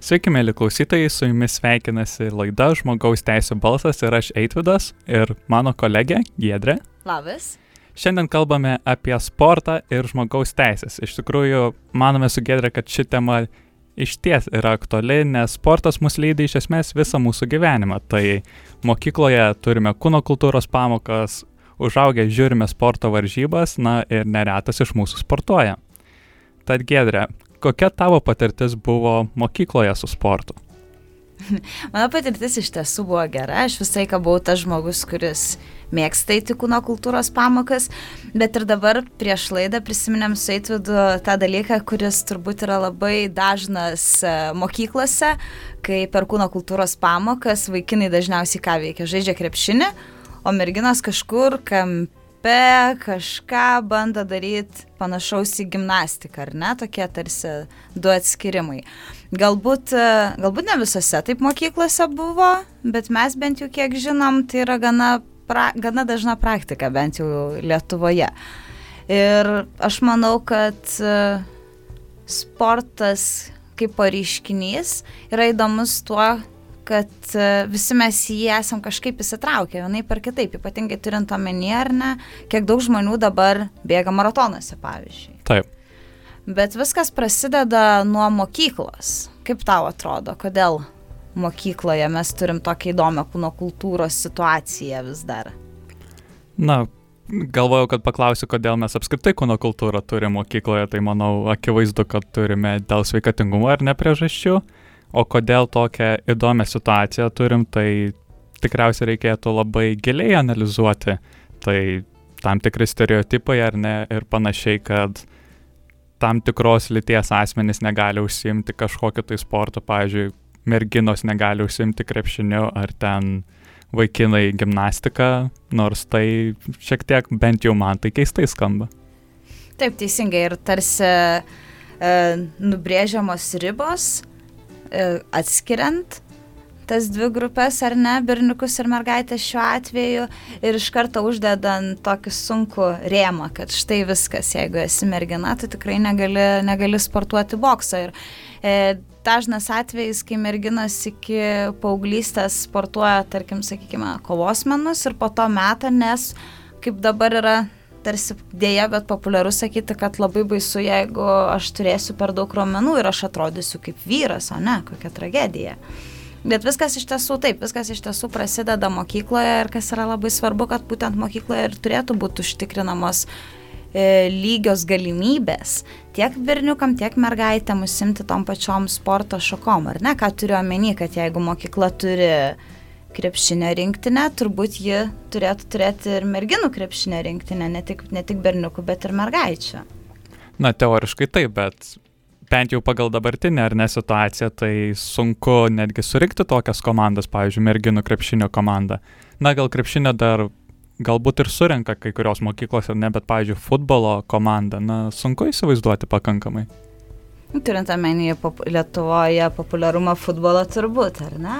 Sveiki, mėly klausytojai, su jumis sveikinasi laida Žmogaus teisų balsas ir aš Eitvidas ir mano kolegė Giedrė. Labas. Šiandien kalbame apie sportą ir žmogaus teisės. Iš tikrųjų, manome su Giedrė, kad ši tema iš ties yra aktuali, nes sportas mus lydi iš esmės visą mūsų gyvenimą. Tai mokykloje turime kūno kultūros pamokas, užaugę žiūrime sporto varžybas, na ir neretas iš mūsų sportuoja. Tad Gedrė, kokia tavo patirtis buvo mokykloje su sportu? Mano patirtis iš tiesų buvo gera, aš visai ką buvau tas žmogus, kuris mėgsta įti kūno kultūros pamokas, bet ir dabar prieš laidą prisiminėm su Eitvidu tą dalyką, kuris turbūt yra labai dažnas e, mokyklose, kai per kūno kultūros pamokas vaikinai dažniausiai ką veikia, žaidžia krepšinį, o merginos kažkur kampe kampe kažką bando daryti panašaus į gimnastiką, ar ne? Tokie tarsi du atskirimai. Galbūt, galbūt ne visose taip mokyklose buvo, bet mes bent jau kiek žinom, tai yra gana, pra, gana dažna praktika, bent jau Lietuvoje. Ir aš manau, kad sportas kaip pareiškinys yra įdomus tuo, kad e, visi mes į jį esam kažkaip įsitraukę, vienai per kitaip, ypatingai turint omenyje, ar ne, kiek daug žmonių dabar bėga maratonuose, pavyzdžiui. Taip. Bet viskas prasideda nuo mokyklos. Kaip tau atrodo, kodėl mokykloje mes turim tokią įdomią kūno kultūros situaciją vis dar? Na, galvojau, kad paklausiu, kodėl mes apskritai kūno kultūrą turime mokykloje, tai manau, akivaizdu, kad turime dėl sveikatingumo ar ne priežasčių. O kodėl tokią įdomią situaciją turim, tai tikriausiai reikėtų labai giliai analizuoti. Tai tam tikri stereotipai ar ne ir panašiai, kad tam tikros lyties asmenys negali užsimti kažkokiu tai sportu, pavyzdžiui, merginos negali užsimti krepšiniu ar ten vaikinai gimnastiką, nors tai šiek tiek bent jau man tai keistai skamba. Taip, teisingai ir tarsi e, nubrėžiamos ribos, atskiriant tas dvi grupės, ar ne, berniukus ir mergaitės šiuo atveju, ir iš karto uždedant tokį sunkų rėmą, kad štai viskas, jeigu esi mergina, tai tikrai negali, negali sportuoti boksą. Ir e, dažnas atvejis, kai merginos iki paauglystės sportuoja, tarkim, sakykime, kovos menus ir po to metą, nes kaip dabar yra tarsi dėja, bet populiaru sakyti, kad labai baisu, jeigu aš turėsiu per daug raumenų ir aš atrodysiu kaip vyras, o ne, kokia tragedija. Bet viskas iš tiesų taip, viskas iš tiesų prasideda mokykloje ir kas yra labai svarbu, kad būtent mokykloje ir turėtų būti užtikrinamos e, lygios galimybės tiek berniukam, tiek mergaitėm užsimti tom pačiom sporto šakom, ar ne? Ką turiu omeny, kad jeigu mokykla turi krepšinio rinktinę, turbūt ji turėtų turėti ir merginų krepšinio rinktinę, ne tik, ne tik berniukų, bet ir mergaičių. Na, teoriškai taip, bet bent jau pagal dabartinę ar ne situaciją, tai sunku netgi surinkti tokias komandas, pavyzdžiui, merginų krepšinio komandą. Na, gal krepšinio dar galbūt ir surenka kai kurios mokyklos, ne, bet, pavyzdžiui, futbolo komanda, na, sunku įsivaizduoti pakankamai. Turint omeny pop Lietuvoje populiarumą futbolo turbūt, ar ne?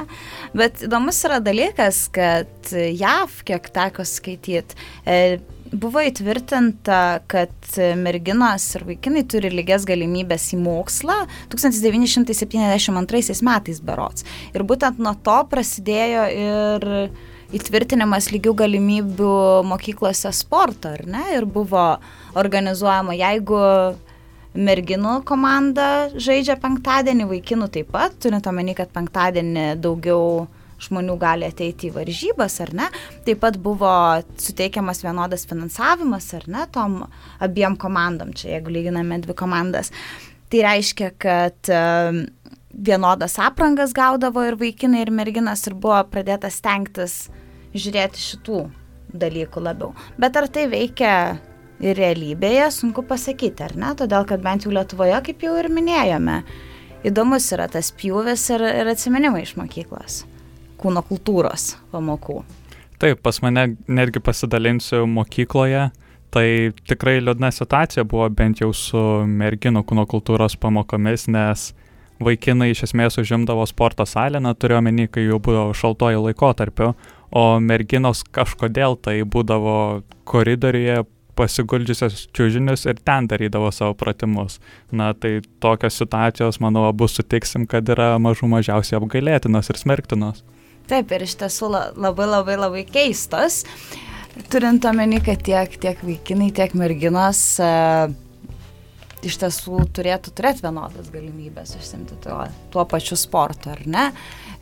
Bet įdomus yra dalykas, kad JAV, kiek teko skaityti, e, buvo įtvirtinta, kad merginos ir vaikinai turi lygias galimybės į mokslą 1972 metais berots. Ir būtent nuo to prasidėjo ir įtvirtinimas lygių galimybių mokyklose sporto, ar ne? Ir buvo organizuojama, jeigu merginų komanda žaidžia penktadienį, vaikinų taip pat, turint omeny, kad penktadienį daugiau žmonių gali ateiti į varžybas, ar ne. Taip pat buvo suteikiamas vienodas finansavimas, ar ne, tom abiem komandom, čia jeigu lyginame dvi komandas. Tai reiškia, kad vienodas aprangas gaudavo ir vaikinai, ir merginas, ir buvo pradėta stengtis žiūrėti šitų dalykų labiau. Bet ar tai veikia ir realybėje sunku pasakyti, ar ne? Todėl, kad bent jau Lietuvoje, kaip jau ir minėjome, įdomus yra tas pjūvis ir, ir atsiminimai iš mokyklos, kūno kultūros pamokų. Taip, pas mane netgi pasidalinsiu mokykloje, tai tikrai liūdna situacija buvo bent jau su merginų kūno kultūros pamokomis, nes vaikinai iš esmės užimdavo sporto salę, na turiu omeny, kai jau būdavo šaltojo laikotarpiu, o merginos kažkodėl tai būdavo koridoriuje pasiguldžiusios čiūžinius ir ten darydavo savo pratimus. Na tai tokios situacijos, manau, abu sutiksim, kad yra mažų mažiausiai apgailėtinos ir smerktinos. Taip, ir iš tiesų labai labai labai keistos, turint omeny, kad tiek, tiek vaikinai, tiek merginos uh, iš tiesų turėtų turėti vienodas galimybės užsimti tuo, tuo pačiu sportu, ar ne?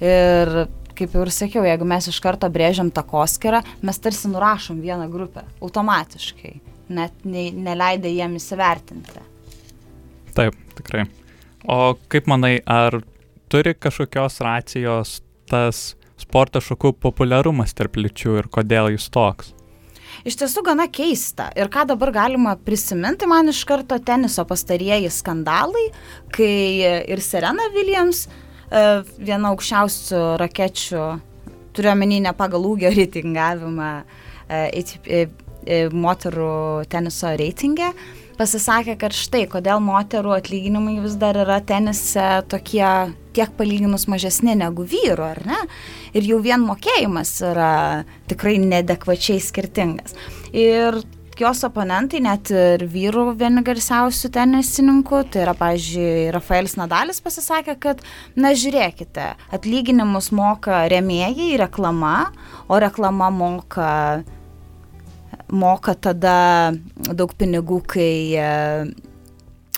Ir kaip jau ir sakiau, jeigu mes iš karto brėžiam takoskirą, mes tarsi nurašom vieną grupę automatiškai, net ne, neleidai jiem įsivertinti. Taip, tikrai. O kaip manai, ar turi kažkokios racijos tas sporto šakų populiarumas tarp lyčių ir kodėl jis toks? iš tiesų gana keista. Ir ką dabar galima prisiminti, man iš karto teniso pastarieji skandalai, kai ir Serena Williams, viena aukščiausių rakečių, turiuomenį ne pagal ūgio reitingavimą e, e, moterų teniso reitingė, pasisakė, kad štai kodėl moterų atlyginimai vis dar yra tenise tokie tiek palyginus mažesni negu vyrų, ar ne? Ir jau vien mokėjimas yra tikrai nedekvačiai skirtingas. Ir jos oponentai, net ir vyrų vieni garsiausių tenisininkų, tai yra, pavyzdžiui, Rafaelis Nadalis pasisakė, kad, na žiūrėkite, atlyginimus moka remėjai, reklama, o reklama moka moka tada daug pinigų, kai e,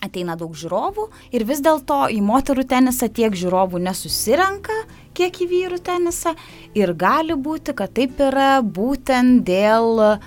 ateina daug žiūrovų. Ir vis dėlto į moterų tenisą tiek žiūrovų nesusirenka, kiek į vyrų tenisą. Ir gali būti, kad taip yra būtent dėl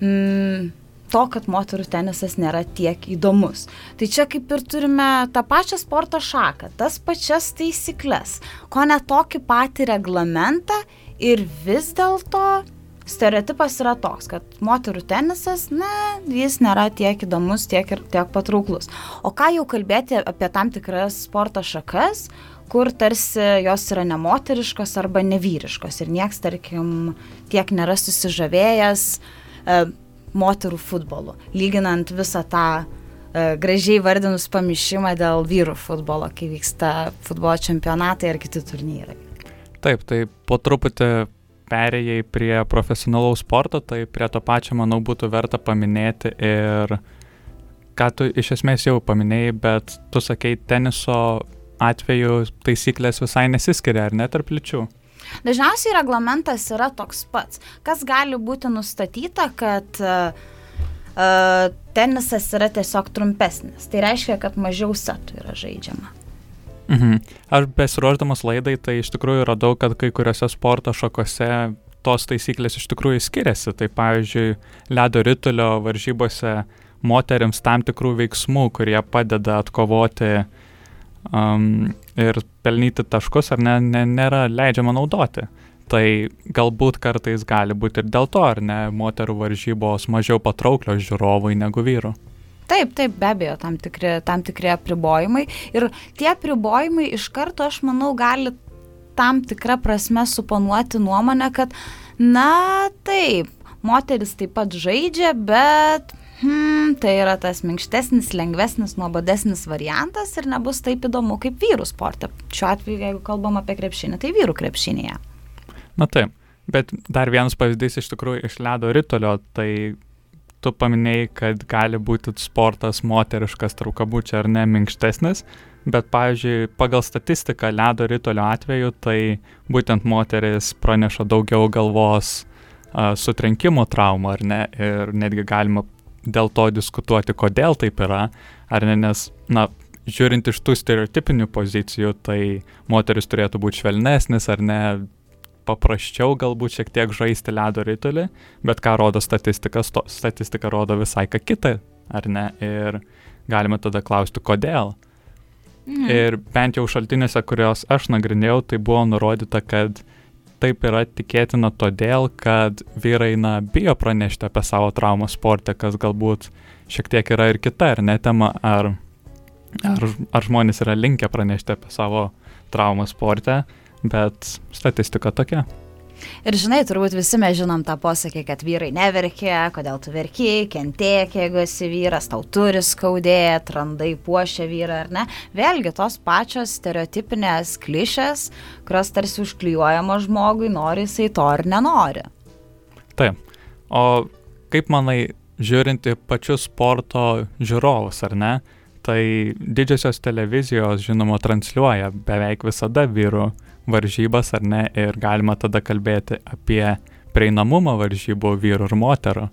mm, to, kad moterų tenisas nėra tiek įdomus. Tai čia kaip ir turime tą pačią sporto šaką, tas pačias taisyklės, ko ne tokį patį reglamentą ir vis dėlto stereotipas yra toks, kad moterų tenisas, na, jis nėra tiek įdomus, tiek ir tiek patrauklus. O ką jau kalbėti apie tam tikras sporto šakas, kur tarsi jos yra nemoteriškos arba nevyriškos ir nieks, tarkim, tiek nėra susižavėjęs moterų futbolu, lyginant visą tą e, gražiai vardinus pamišimą dėl vyrų futbolo, kai vyksta futbolo čempionatai ar kiti turnyrai. Taip, tai po truputį perėjai prie profesionalaus sporto, tai prie to pačio, manau, būtų verta paminėti ir ką tu iš esmės jau paminėjai, bet tu sakei, teniso atveju taisyklės visai nesiskiria, ar ne tarp lyčių? Dažniausiai reglamentas yra toks pats. Kas gali būti nustatyta, kad uh, tenisas yra tiesiog trumpesnis. Tai reiškia, kad mažiau setų yra žaidžiama. Mhm. Aš besiruošdamas laidai, tai iš tikrųjų radau, kad kai kuriuose sporto šakose tos taisyklės iš tikrųjų skiriasi. Tai pavyzdžiui, ledo rytulio varžybose moteriams tam tikrų veiksmų, kurie padeda atkovoti um, ir pelnyti taškus, ar ne, ne, nėra leidžiama naudoti. Tai galbūt kartais gali būti ir dėl to, ar ne, moterų varžybos mažiau patrauklios žiūrovai negu vyrų. Taip, taip, be abejo, tam tikri, tam tikri apribojimai. Ir tie apribojimai iš karto, aš manau, gali tam tikrą prasme suponuoti nuomonę, kad, na, taip, moteris taip pat žaidžia, bet hmm, tai yra tas minkštesnis, lengvesnis, nuobodesnis variantas ir nebus taip įdomu kaip vyrų sporte. Šiuo atveju, jeigu kalbam apie krepšinį, tai vyrų krepšinėje. Na taip, bet dar vienas pavyzdys iš tikrųjų iš ledo rytulio, tai tu paminėjai, kad gali būti sportas moteriškas traukabučiai ar ne minkštesnis, bet, pavyzdžiui, pagal statistiką ledo rytolio atveju, tai būtent moteris praneša daugiau galvos a, sutrenkimo traumą, ar ne, ir netgi galima dėl to diskutuoti, kodėl taip yra, ar ne, nes, na, žiūrint iš tų stereotipinių pozicijų, tai moteris turėtų būti švelnesnis, ar ne, paprasčiau galbūt šiek tiek žaisti ledo rytulį, bet ką rodo statistika, statistika rodo visai ką kitą, ar ne? Ir galime tada klausti, kodėl. Mhm. Ir bent jau šaltinėse, kuriuos aš nagrinėjau, tai buvo nurodyta, kad taip yra tikėtina todėl, kad vyrai, na, bijo pranešti apie savo traumą sporte, kas galbūt šiek tiek yra ir kita, ar ne tema, ar, ar, ar žmonės yra linkę pranešti apie savo traumą sporte, bet statistika tokia. Ir žinai, turbūt visi mes žinom tą posakį, kad vyrai neverkia, kodėl tu verki, kentėk, jeigu esi vyras, tau turi skaudėti, randai puošia vyrą ar ne. Vėlgi tos pačios stereotipinės klišės, kurios tarsi užklijuojama žmogui, nori jisai to ar nenori. Taip. O kaip manai, žiūrint į pačius sporto žiūrovus, ar ne, tai didžiosios televizijos, žinoma, transliuoja beveik visada vyrų varžybas, ar ne, ir galima tada kalbėti apie prieinamumą varžybų vyrų ir moterų.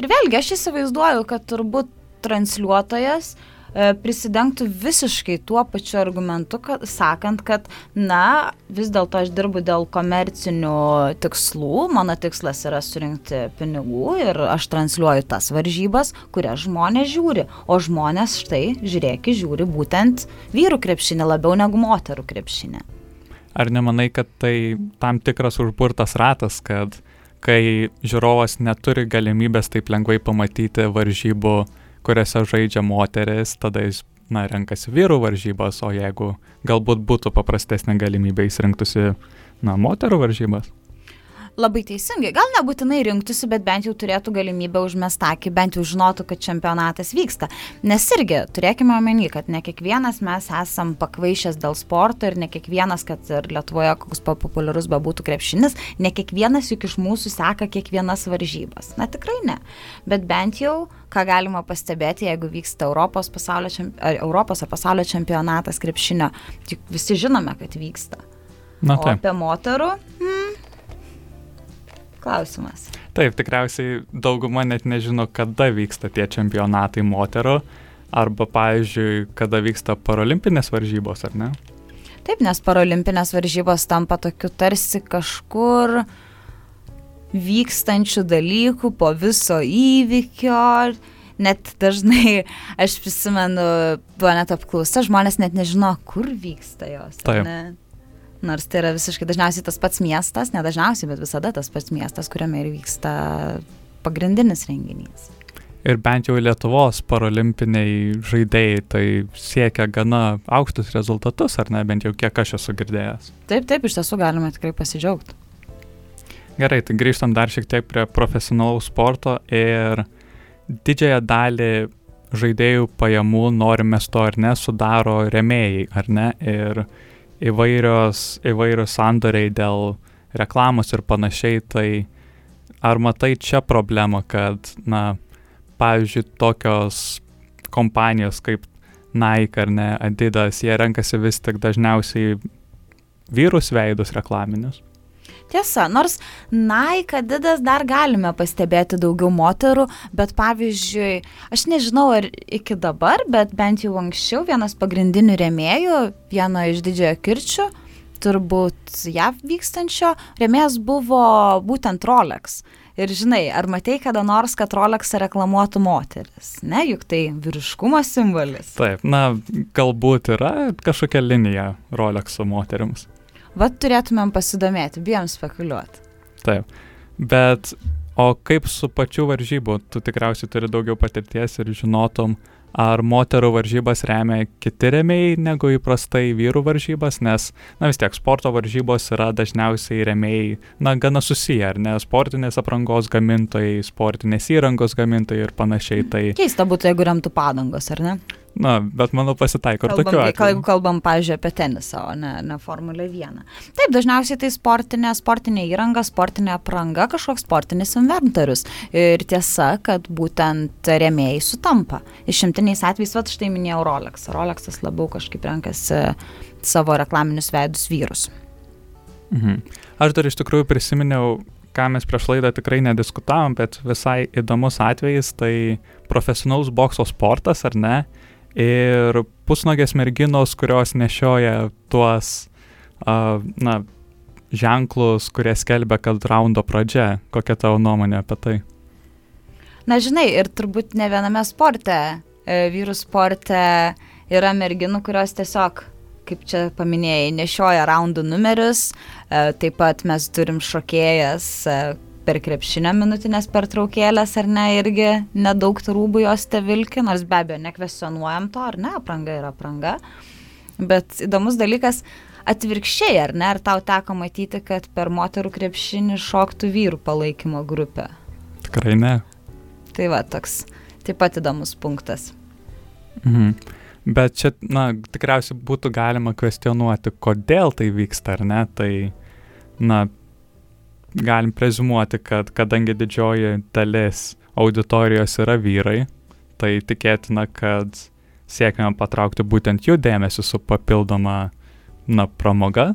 Ir vėlgi, aš įsivaizduoju, kad turbūt transliuotojas E, prisidengtų visiškai tuo pačiu argumentu, kad, sakant, kad, na, vis dėlto aš dirbu dėl komercinių tikslų, mano tikslas yra surinkti pinigų ir aš transliuoju tas varžybas, kurias žmonės žiūri, o žmonės štai, žiūrėk, žiūri būtent vyrų krepšinį labiau negu moterų krepšinį. Ar nemanai, kad tai tam tikras užburtas ratas, kad kai žiūrovas neturi galimybės taip lengvai pamatyti varžybų kuriuose žaidžia moteris, tada jis, na, renkasi vyrų varžybas, o jeigu galbūt būtų paprastesnė galimybė, jis rinktųsi, na, moterų varžybas labai teisingai. Gal nebūtinai rinktųsi, bet bent jau turėtų galimybę užmestakį, bent jau žinotų, kad čempionatas vyksta. Nes irgi turėkime omeny, kad ne kiekvienas mes esam pakvaišęs dėl sporto ir ne kiekvienas, kad ir Lietuvoje koks populiarus bebūtų krepšinis, ne kiekvienas juk iš mūsų seka kiekvienas varžybas. Na tikrai ne. Bet bent jau ką galima pastebėti, jeigu vyksta Europos, pasaulio, ar Europos ar pasaulio čempionatas krepšinio, tik visi žinome, kad vyksta. Na, taip. o apie moterų, hmm, klausimas. Taip, tikriausiai dauguma net nežino, kada vyksta tie čempionatai moterų, arba, pavyzdžiui, kada vyksta parolimpinės varžybos, ar ne? Taip, nes parolimpinės varžybos tampa tokiu tarsi kažkur vykstančių dalykų po viso įvykio. Net dažnai aš prisimenu, net apklausa, žmonės net nežino, kur vyksta jos. Taip. Ne? Nors tai yra visiškai dažniausiai tas pats miestas, ne dažniausiai, bet visada tas pats miestas, kuriame ir vyksta pagrindinis renginys. Ir bent jau Lietuvos parolimpiniai žaidėjai tai siekia gana aukštus rezultatus, ar ne, bent jau kiek aš esu girdėjęs. Taip, taip, iš tiesų galime tikrai pasidžiaugti. Gerai, tai grįžtam dar šiek tiek prie profesionalaus sporto ir didžiąją dalį žaidėjų pajamų, norime to ar ne, sudaro remėjai, ar ne? Ir įvairios, įvairios sandoriai dėl reklamos ir panašiai, tai ar matai čia problemą, kad, na, pavyzdžiui, tokios kompanijos kaip Nike ar ne, Adidas, jie renkasi vis tik dažniausiai vyrus veidus reklaminius? Tiesa, nors Nike, Adidas dar galime pastebėti daugiau moterų, bet pavyzdžiui, aš nežinau ar iki dabar, bet bent jau anksčiau vienas pagrindinių rėmėjų, vieno iš didžiojo kirčių, turbūt JAV vykstančio, rėmėjas buvo būtent Rolex. Ir žinai, ar matei kada nors, kad Rolex reklamuotų moteris? Ne, juk tai vyriškumo simbolis. Taip, na, galbūt yra kažkokia linija Rolexo moteriams. Vat turėtumėm pasidomėti, bijom spekuliuoti. Taip, bet o kaip su pačiu varžybu? Tu tikriausiai turi daugiau patirties ir žinotum, ar moterų varžybas remia kiti remėjai negu įprastai vyrų varžybas, nes, na vis tiek, sporto varžybos yra dažniausiai remėjai, na, gana susiję, ar ne, sportinės aprangos gamintojai, sportinės įrangos gamintojai ir panašiai. Tai... Keista būtų, jeigu remtų padangos, ar ne? Na, bet manau pasitaiko ir tokių atvejų. Jeigu kalbam, pažiūrėjau, apie tenisą, o ne, ne Formulę 1. Taip, dažniausiai tai sportinė, sportinė įranga, sportinė apranga, kažkoks sportinis inventorius. Ir tiesa, kad būtent remėjai sutampa. Išimtiniais atvejais, va štai minėjau Rolex. Rolexas labiau kažkaip renkasi savo reklaminius veidus vyrus. Mhm. Aš dar iš tikrųjų prisiminiau ką mes prieš laidą tikrai nediskutavom, bet visai įdomus atvejis, tai profesionalus bokso sportas, ar ne? Ir pusnogės merginos, kurios nešioja tuos, uh, na, ženklus, kurie skelbia, kad raundo pradžia. Kokia tavo nuomonė apie tai? Na, žinai, ir turbūt ne viename sporte, e, vyrų sporte yra merginų, kurios tiesiog, kaip čia paminėjai, nešioja raundų numerius. E, taip pat mes turim šokėjas, e, per krepšinio minutinės pertraukėlės, ar ne, irgi nedaug rūbų jos te vilki, nors be abejo nekvesionuojam to, ar ne, apranga yra apranga. Bet įdomus dalykas, atvirkščiai, ar ne, ar tau teko matyti, kad per moterų krepšinį šoktų vyrų palaikymo grupę? Tikrai ne. Tai va, toks taip pat įdomus punktas. Mhm. Bet čia, na, tikriausiai būtų galima kvestionuoti, kodėl tai vyksta, ar ne, tai, na, galim prezumuoti, kad kadangi didžioji dalis auditorijos yra vyrai, tai tikėtina, kad siekiame patraukti būtent jų dėmesį su papildoma, na, pramoga,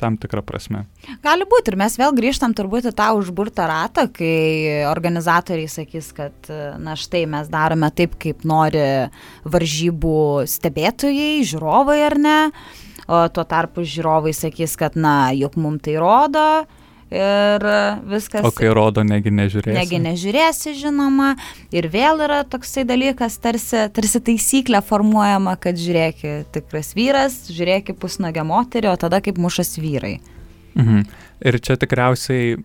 tam tikrą prasme. Gali būti ir mes vėl grįžtam turbūt į tą užburtą ratą, kai organizatoriai sakys, kad na štai mes darome taip, kaip nori varžybų stebėtojai, žiūrovai ar ne, o tuo tarpu žiūrovai sakys, kad na juk mums tai rodo, ir viskas. O kai rodo, negi nežiūrėsi. Negi nežiūrėsi, žinoma. Ir vėl yra toksai dalykas, tarsi, tarsi taisyklė formuojama, kad žiūrėki tikras vyras, žiūrėki pusnagę moterį, o tada kaip mušas vyrai. Mhm. Ir čia tikriausiai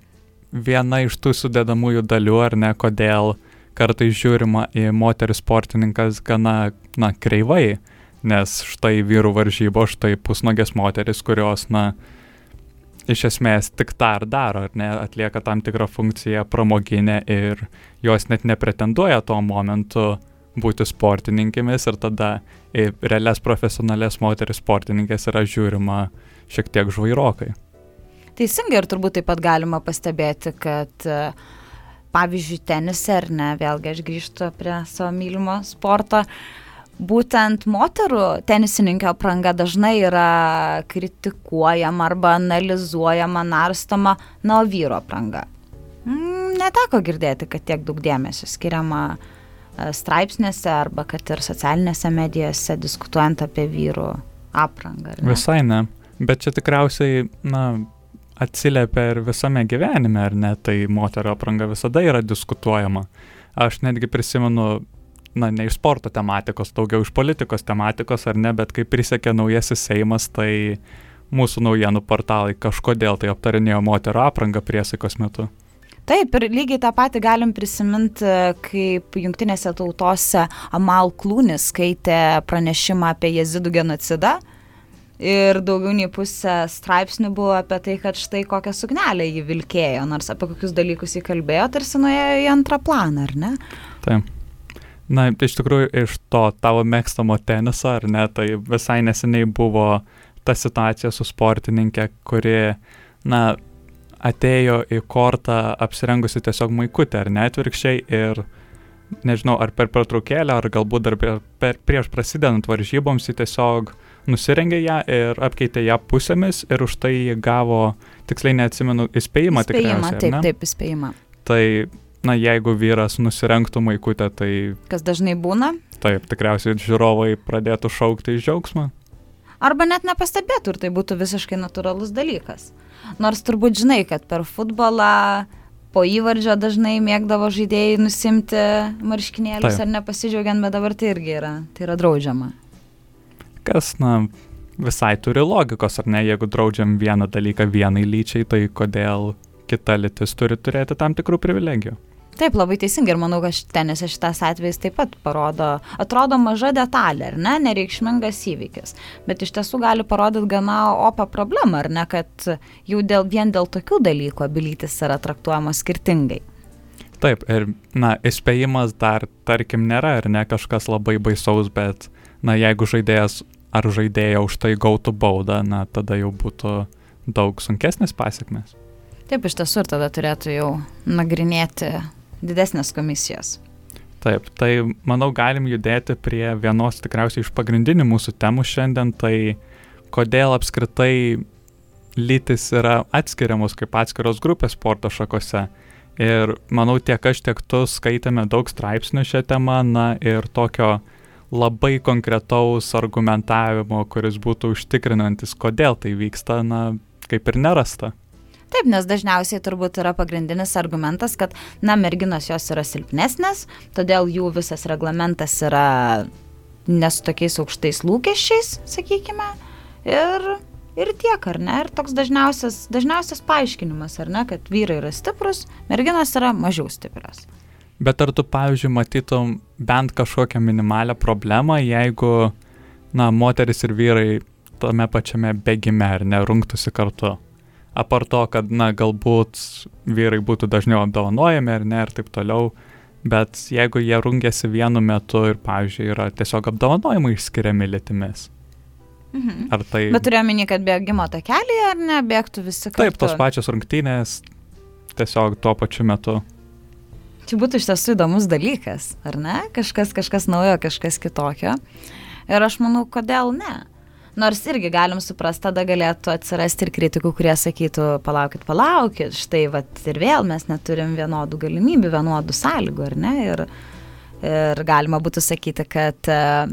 viena iš tų sudėdamųjų dalių, ar ne, kodėl kartais žiūrima į moterį sportininkas gana, na, kreivai, nes štai vyrų varžybo, štai pusnagės moteris, kurios, na, iš esmės tik tą ir daro, ar ne, atlieka tam tikrą funkciją pramoginę ir jos net nepretenduoja tuo momentu būti sportininkėmis ir tada į realias profesionales moteris sportininkės yra žiūrima šiek tiek žvairokai. Teisingai ir turbūt taip pat galima pastebėti, kad pavyzdžiui tenise ar ne, vėlgi aš grįžtu prie savo mylimo sporto, uh, būtent moterų tenisininkio apranga dažnai yra kritikuojama arba analizuojama, narstoma, na, o vyro apranga. Mm, neteko girdėti, kad tiek daug dėmesio skiriama e, straipsnėse arba kad ir socialinėse medijose diskutuojant apie vyrų aprangą. Ne? Visai ne, bet čia tikriausiai, na, atsiliepia ir visame gyvenime, ar ne, tai moterio apranga visada yra diskutuojama. Aš netgi prisimenu na, ne iš sporto tematikos, daugiau iš politikos tematikos ar ne, bet kai prisekė naujasis Seimas, tai mūsų naujienų portalai kažkodėl tai aptarinėjo moterų aprangą priesaikos metu. Taip, ir lygiai tą patį galim prisiminti, kaip jungtinėse tautose Amal Klūnis skaitė pranešimą apie jezidų genocidą. Ir daugiau nei pusė straipsnių buvo apie tai, kad štai kokią suknelę jį vilkėjo, nors apie kokius dalykus jį kalbėjo, tarsi nuėjo į antrą planą, ar ne? Taip. Na, iš tikrųjų, iš to tavo mėgstamo teniso, ar ne, tai visai neseniai buvo ta situacija su sportininkė, kuri, na, atėjo į kortą apsirengusi tiesiog maikutę, ar ne atvirkščiai, ir nežinau, ar per pertraukėlę, ar galbūt dar per, per, prieš prasidedant varžyboms, ji tiesiog nusirengė ją ir apkeitė ją pusėmis ir už tai gavo, tiksliai neatsimenu, įspėjimą. Įspėjimą, taip, taip, įspėjimą. Tai na, jeigu vyras nusirengtų maikutę, tai... Kas dažnai būna? Taip, tikriausiai žiūrovai pradėtų šaukti iš džiaugsmą. Arba net nepastebėtų ir tai būtų visiškai natūralus dalykas. Nors turbūt žinai, kad per futbolą po įvardžio dažnai mėgdavo žaidėjai nusimti marškinėlius Taip. ar nepasidžiaugiant, bet dabar tai irgi yra, tai yra draudžiama. Kas, na, visai turi logikos, ar ne, jeigu draudžiam vieną dalyką vienai lyčiai, tai kodėl kita lytis turi turėti tam tikrų privilegijų. Taip, labai teisingai ir manau, kad tenise šitas atvejis taip pat parodo, atrodo maža detalė, ar ne, nereikšmingas įvykis, bet iš tiesų gali parodyti gana opą problemą, ar ne, kad jau dėl, vien dėl tokių dalykų abilitis yra traktuojamos skirtingai. Taip, ir, na, įspėjimas dar, tarkim, nėra, ar ne kažkas labai baisaus, bet, na, jeigu žaidėjas ar žaidėja už tai gautų baudą, na, tada jau būtų daug sunkesnės pasiekmes. Taip, iš tiesų ir tada turėtų jau nagrinėti didesnės komisijos. Taip, tai manau galim judėti prie vienos tikriausiai iš pagrindinių mūsų temų šiandien, tai kodėl apskritai lytis yra atskiriamos kaip atskiros grupės sporto šakose. Ir manau tiek aš, tiek tu skaitėme daug straipsnių šią temą, na ir tokio labai konkretaus argumentavimo, kuris būtų užtikrinantis, kodėl tai vyksta, na kaip ir nerasta. Taip, nes dažniausiai turbūt yra pagrindinis argumentas, kad, na, merginos jos yra silpnesnės, todėl jų visas reglamentas yra nesu tokiais aukštais lūkesčiais, sakykime, ir, ir tiek, ar ne? Ir toks dažniausias, dažniausias paaiškinimas, ar ne, kad vyrai yra stiprus, merginos yra mažiau stiprios. Bet ar tu, pavyzdžiui, matytum bent kažkokią minimalę problemą, jeigu, na, moteris ir vyrai tame pačiame bėgime ar nerungtųsi kartu? Apart to, kad, na, galbūt vyrai būtų dažniau apdovanojami ar ne ir taip toliau, bet jeigu jie rungėsi vienu metu ir, pavyzdžiui, yra tiesiog apdovanojimai išskiriami lėtimis. Mhm. Ar tai... Bet turėjau minį, kad bėgimo takelį ar ne, bėgtų visi kartu? Taip, tos pačios rungtynės tiesiog tuo pačiu metu. Čia būtų iš tiesų įdomus dalykas, ar ne? Kažkas, kažkas naujo, kažkas kitokio. Ir aš manau, kodėl ne? Nors irgi galim suprasti, tada galėtų atsirasti ir kritikų, kurie sakytų, palaukit, palaukit, štai vat, ir vėl mes neturim vienodų galimybių, vienodų sąlygų, ar ne? Ir, ir galima būtų sakyti, kad uh,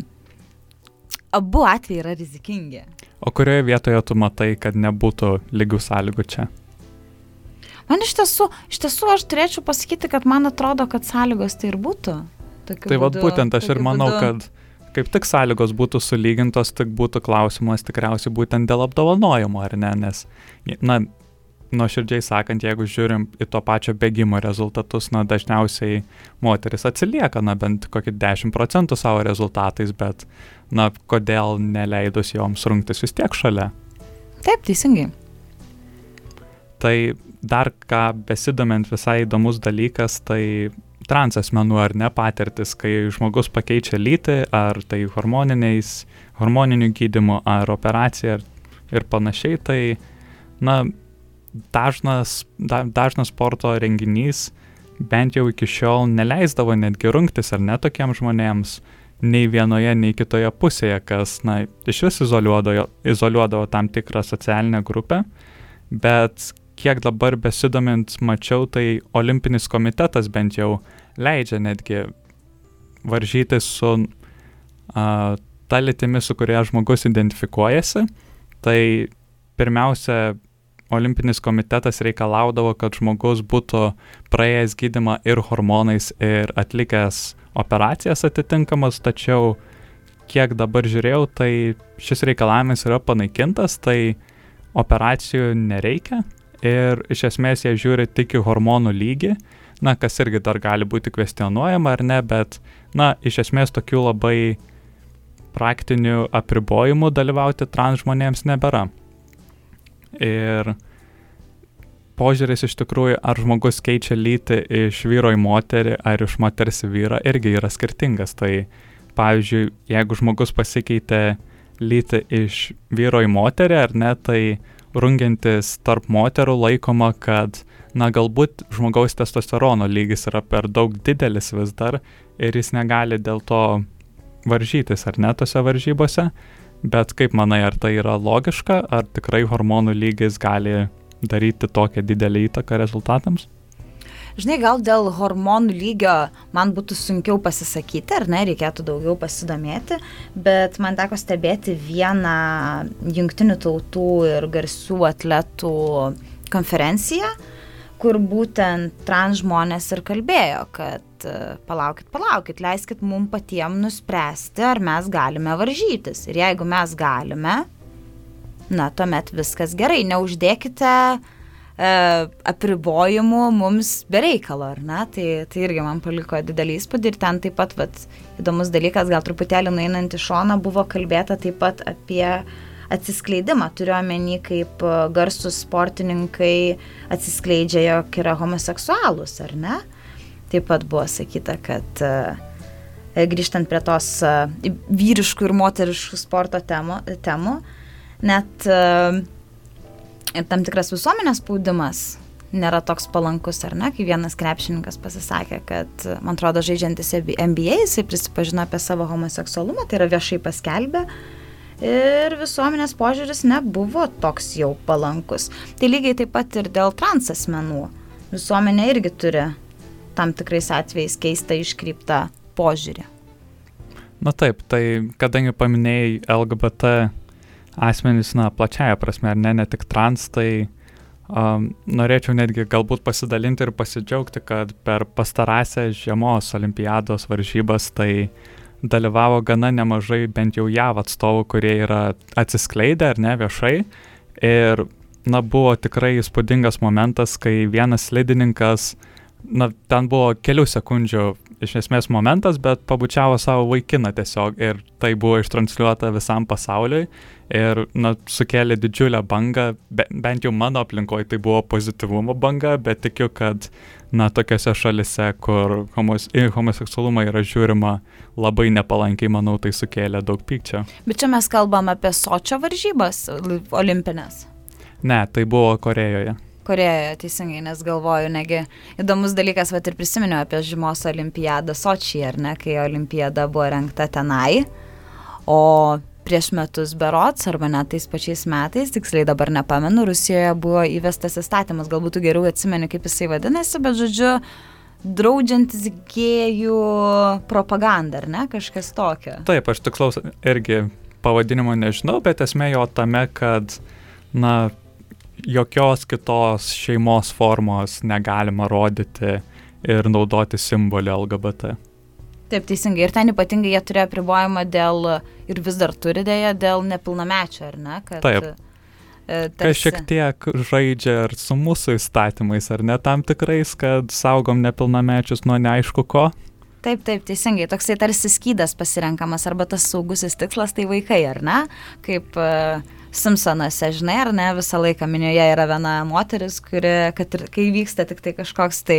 abu atvejai yra rizikingi. O kurioje vietoje tu matai, kad nebūtų lygių sąlygų čia? Man iš tiesų, iš tiesų aš turėčiau pasakyti, kad man atrodo, kad sąlygos tai ir būtų. Tokiu tai vad būtent aš ir manau, būdu. kad kaip tik sąlygos būtų sulygintos, tik būtų klausimas tikriausiai būtent dėl apdovanojimo, ar ne, nes, na, nuoširdžiai sakant, jeigu žiūrim į to pačio bėgimo rezultatus, na, dažniausiai moteris atsilieka, na, bent kokį 10 procentų savo rezultatais, bet, na, kodėl neleidus joms rungtis vis tiek šalia? Taip, teisingai. Tai dar ką besidomint visai įdomus dalykas, tai transasmenų ar ne patirtis, kai žmogus pakeičia lytį, ar tai hormoniniais, hormoniniu gydimu, ar operacija ir, ir panašiai, tai, na, dažnas, da, dažnas sporto renginys bent jau iki šiol neleisdavo netgi rungtis ar ne tokiems žmonėms nei vienoje, nei kitoje pusėje, kas, na, iš vis izoliuodavo, izoliuodavo tam tikrą socialinę grupę, bet kiek dabar besidomint mačiau, tai olimpinis komitetas bent jau leidžia netgi varžytis su a, ta litimi, su kuria žmogus identifikuojasi. Tai pirmiausia, olimpinis komitetas reikalaudavo, kad žmogus būtų praėjęs gydimą ir hormonais, ir atlikęs operacijas atitinkamas, tačiau kiek dabar žiūrėjau, tai šis reikalavimas yra panaikintas, tai operacijų nereikia ir iš esmės jie žiūri tik į hormonų lygį na, kas irgi dar gali būti kvestionuojama ar ne, bet, na, iš esmės tokių labai praktinių apribojimų dalyvauti trans žmonėms nebėra. Ir požiūris iš tikrųjų, ar žmogus keičia lytį iš vyro į moterį ar iš moters į vyrą, irgi yra skirtingas. Tai pavyzdžiui, jeigu žmogus pasikeitė lytį iš vyro į moterį ar ne, tai rungiantis tarp moterų laikoma, kad na galbūt žmogaus testosterono lygis yra per daug didelis vis dar ir jis negali dėl to varžytis ar ne tose varžybose, bet kaip manai, ar tai yra logiška, ar tikrai hormonų lygis gali daryti tokią didelį įtaką rezultatams? Žinai, gal dėl hormonų lygio man būtų sunkiau pasisakyti, ar ne, reikėtų daugiau pasidomėti, bet man teko stebėti vieną jungtinių tautų ir garsių atletų konferenciją, uh, kur būtent trans žmonės ir kalbėjo, kad e, palaukit, palaukit, leiskit mum patiem nuspręsti, ar mes galime varžytis. Ir jeigu mes galime, na, tuomet viskas gerai, neuždėkite e, apribojimų mums bereikalo, ar ne? Tai, tai irgi man paliko didelį įspūdį ir ten taip pat, vat, įdomus dalykas, gal truputėlį nueinant į šoną, buvo kalbėta taip pat apie atsiskleidimą. Turiu omeny, kaip e, garsus sportininkai atsiskleidžia, jog yra homoseksualus, ar ne? Taip pat buvo sakyta, kad e, grįžtant prie tos e, vyriškų ir moteriškų sporto temų, temų net tam tikras visuomenės spaudimas nėra toks palankus, ar ne, kai vienas krepšininkas pasisakė, kad, man atrodo, žaidžiantis NBA, jisai prisipažino apie savo homoseksualumą, tai yra viešai paskelbė, ir visuomenės požiūris nebuvo toks jau palankus. Tai lygiai taip pat ir dėl trans asmenų. Visuomenė irgi turi tam tikrais atvejais keistą iškreiptą požiūrį. Na taip, tai kadangi paminėjai LGBT asmenys, na, plačiaja prasme, ar ne, ne tik trans, tai um, norėčiau netgi galbūt pasidalinti ir pasidžiaugti, kad per pastarąsią žiemos olimpiados varžybas tai uh, dalyvavo gana nemažai bent jau JAV atstovų, kurie yra atsiskleidę ar ne viešai. Ir, na, buvo tikrai įspūdingas momentas, kai vienas slidininkas, na, ten buvo kelių sekundžių iš esmės momentas, bet pabučiavo savo vaikiną tiesiog ir tai buvo ištransliuota visam pasauliui ir, na, sukėlė didžiulę bangą, be, bent jau mano aplinkoje tai buvo pozityvumo banga, bet tikiu, kad na, tokiose šalise, kur homos, į homoseksualumą yra žiūrima labai nepalankiai, manau, tai sukėlė daug pykčio. Bet čia mes kalbam apie sočio varžybas olimpinės. Ne, tai buvo Korejoje. Korejoje, teisingai, nes galvoju, negi įdomus dalykas, va ir prisiminiau apie žymos olimpiadą Sočyje, ar ne, kai olimpiada buvo renkta tenai, o prieš metus berots, arba net tais pačiais metais, tiksliai dabar nepamenu, Rusijoje buvo įvestas įstatymas, galbūt geriau atsimeni, kaip jisai vadinasi, bet žodžiu, draudžiantis gėjų propagandą, ar ne, kažkas tokio. Taip, aš tikslaus irgi pavadinimo nežinau, bet esmė jo tame, kad, na, jokios kitos šeimos formos negalima rodyti ir naudoti simbolį LGBT. Taip, teisingai. Ir ten ypatingai jie turėjo apribojimą dėl, ir vis dar turi dėja, dėl nepilnamečio, ar ne? Kad, Taip. E, tarsi... Kas šiek tiek žaidžia ir su mūsų įstatymais, ar ne tam tikrais, kad saugom nepilnamečius nuo neaišku ko? Taip, taip, teisingai. Toksai tarsi skydas pasirenkamas arba tas saugusis tikslas tai vaikai, ar ne? Kaip uh, Simpsonuose, žinai, ar ne, visą laiką minioje yra viena moteris, kuri, kad ir kai vyksta tik tai kažkoks tai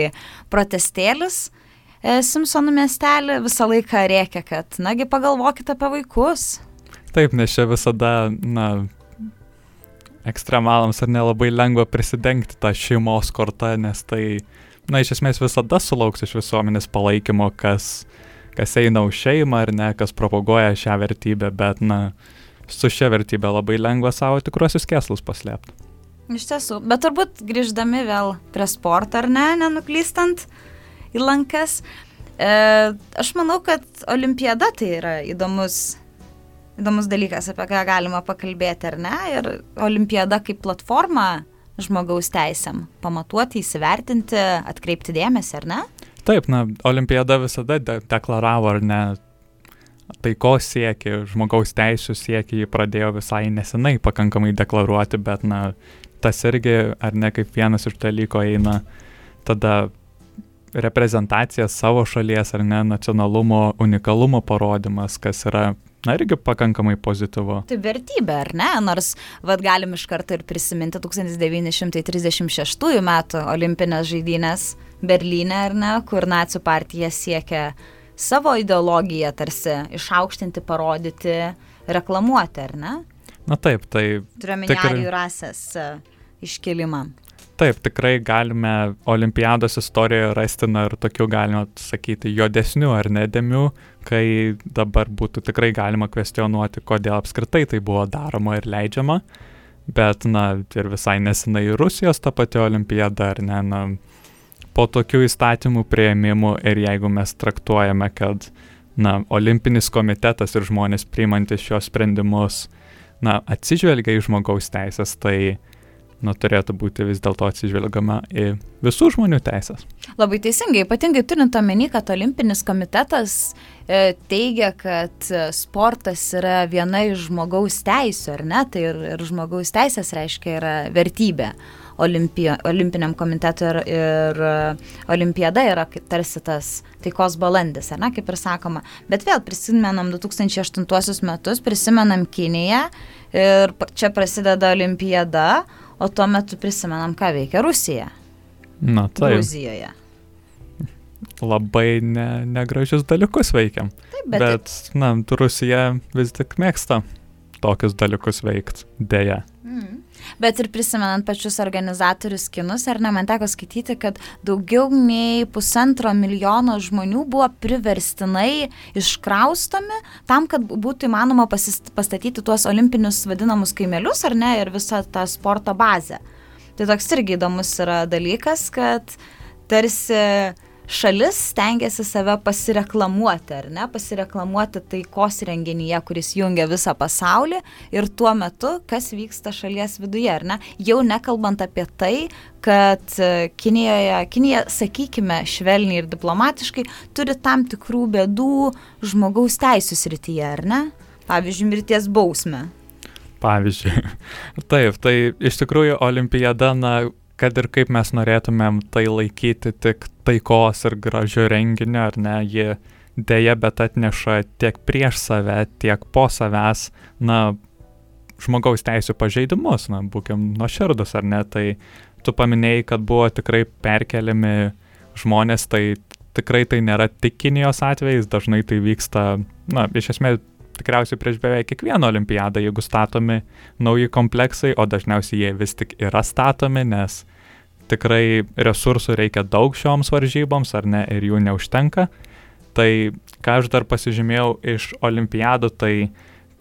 protestėlis, e, Simpsonų miestelį visą laiką reikia, kad, nagi, pagalvokit apie vaikus. Taip, nes čia visada, na, ekstremalams ar nelabai lengva prisidengti tą šeimos kortą, nes tai, na, iš esmės visada sulauks iš visuomenės palaikymo, kas, kas eina už šeimą ar ne, kas propaguoja šią vertybę, bet, na, su šia vertybė labai lengva savo tikruosius keslus paslėpti. Iš tiesų, bet turbūt grįždami vėl prie sporto ar ne, nenuklystant į lankas, e, aš manau, kad olimpiada tai yra įdomus, įdomus dalykas, apie ką galima pakalbėti ar ne, ir olimpiada kaip platforma žmogaus teisėm pamatuoti, įsivertinti, atkreipti dėmesį, ar ne? Taip, na, olimpiada visada de deklaravo, ar ne, taikos siekį, žmogaus teisų siekį jį pradėjo visai nesenai pakankamai deklaruoti, bet na, tas irgi, ar ne kaip vienas iš dalykų eina tada reprezentacija savo šalies ar ne nacionalumo, unikalumo parodimas, kas yra, na irgi pakankamai pozityvu. Tai vertybė, ar ne? Nors, vad galim iš karto ir prisiminti 1936 metų olimpinės žaidynės Berlyne, ar ne, kur nacijų partija siekia savo ideologiją tarsi išaukštinti, parodyti, reklamuoti, ar ne? Na taip, tai... Turiuomenį arijų rasės e, iškelimą. Taip, tikrai galime olimpiados istorijoje rasti, na ir tokių galima sakyti, juodesnių ar nedėmių, kai dabar būtų tikrai galima kvestionuoti, kodėl apskritai tai buvo daroma ir leidžiama. Bet, na, ir visai nesenai Rusijos ta pati olimpiada, ar ne, na, po tokių įstatymų prieimimų ir jeigu mes traktuojame, kad na, olimpinis komitetas ir žmonės priimantis šios sprendimus na, atsižvelgia į žmogaus teisės, tai nu, turėtų būti vis dėlto atsižvelgiama į visų žmonių teisės. Labai teisingai, ypatingai turint omeny, kad Olimpinis komitetas e, teigia, kad sportas yra viena iš žmogaus teisų, ar ne? Tai ir, ir žmogaus teisės reiškia yra vertybė olimpija, olimpiniam komitetui ir, ir e, olimpiada yra tarsi tas taikos balandis, ar ne, kaip ir sakoma. Bet vėl prisimenam 2008 metus, prisimenam Kiniją ir čia prasideda olimpiada, o tuo metu prisimenam, ką veikia Rusija. Na taip. Gruzijoje. Labai ne, negražius dalykus veikiam. Taip, bet, bet na, Rusija vis tik mėgsta tokius dalykus veikti, dėja. Mm. Bet ir prisimenant pačius organizatorius kinus, ar ne, man teko skaityti, kad daugiau nei pusantro milijono žmonių buvo priverstinai iškraustomi tam, kad būtų įmanoma pastatyti tuos olimpinius vadinamus kaimelius, ar ne, ir visą tą sporto bazę. Tai toks irgi įdomus yra dalykas, kad tarsi šalis stengiasi save pasireklamuoti, ar ne, pasireklamuoti taikos renginyje, kuris jungia visą pasaulį ir tuo metu, kas vyksta šalies viduje, ar ne, jau nekalbant apie tai, kad e, Kinijoje, Kinija, sakykime, švelniai ir diplomatiškai, turi tam tikrų bėdų žmogaus teisų srityje, ar ne? Pavyzdžiui, mirties bausmę. Pavyzdžiui. Taip, tai iš tikrųjų olimpiada, na, kad ir kaip mes norėtumėm tai laikyti tik taikos ir gražiu renginiu, ar ne, ji dėja, bet atneša tiek prieš save, tiek po savęs, na, žmogaus teisų pažeidimus, na, būkim nuoširdus, ar ne, tai tu paminėjai, kad buvo tikrai perkeliami žmonės, tai tikrai tai nėra tik Kinijos atvejais, dažnai tai vyksta, na, iš esmės tikriausiai prieš beveik kiekvieną olimpiadą, jeigu statomi nauji kompleksai, o dažniausiai jie vis tik yra statomi, nes tikrai resursų reikia daug šioms varžyboms, ar ne, ir jų neužtenka. Tai ką aš dar pasižymėjau iš olimpiadų, tai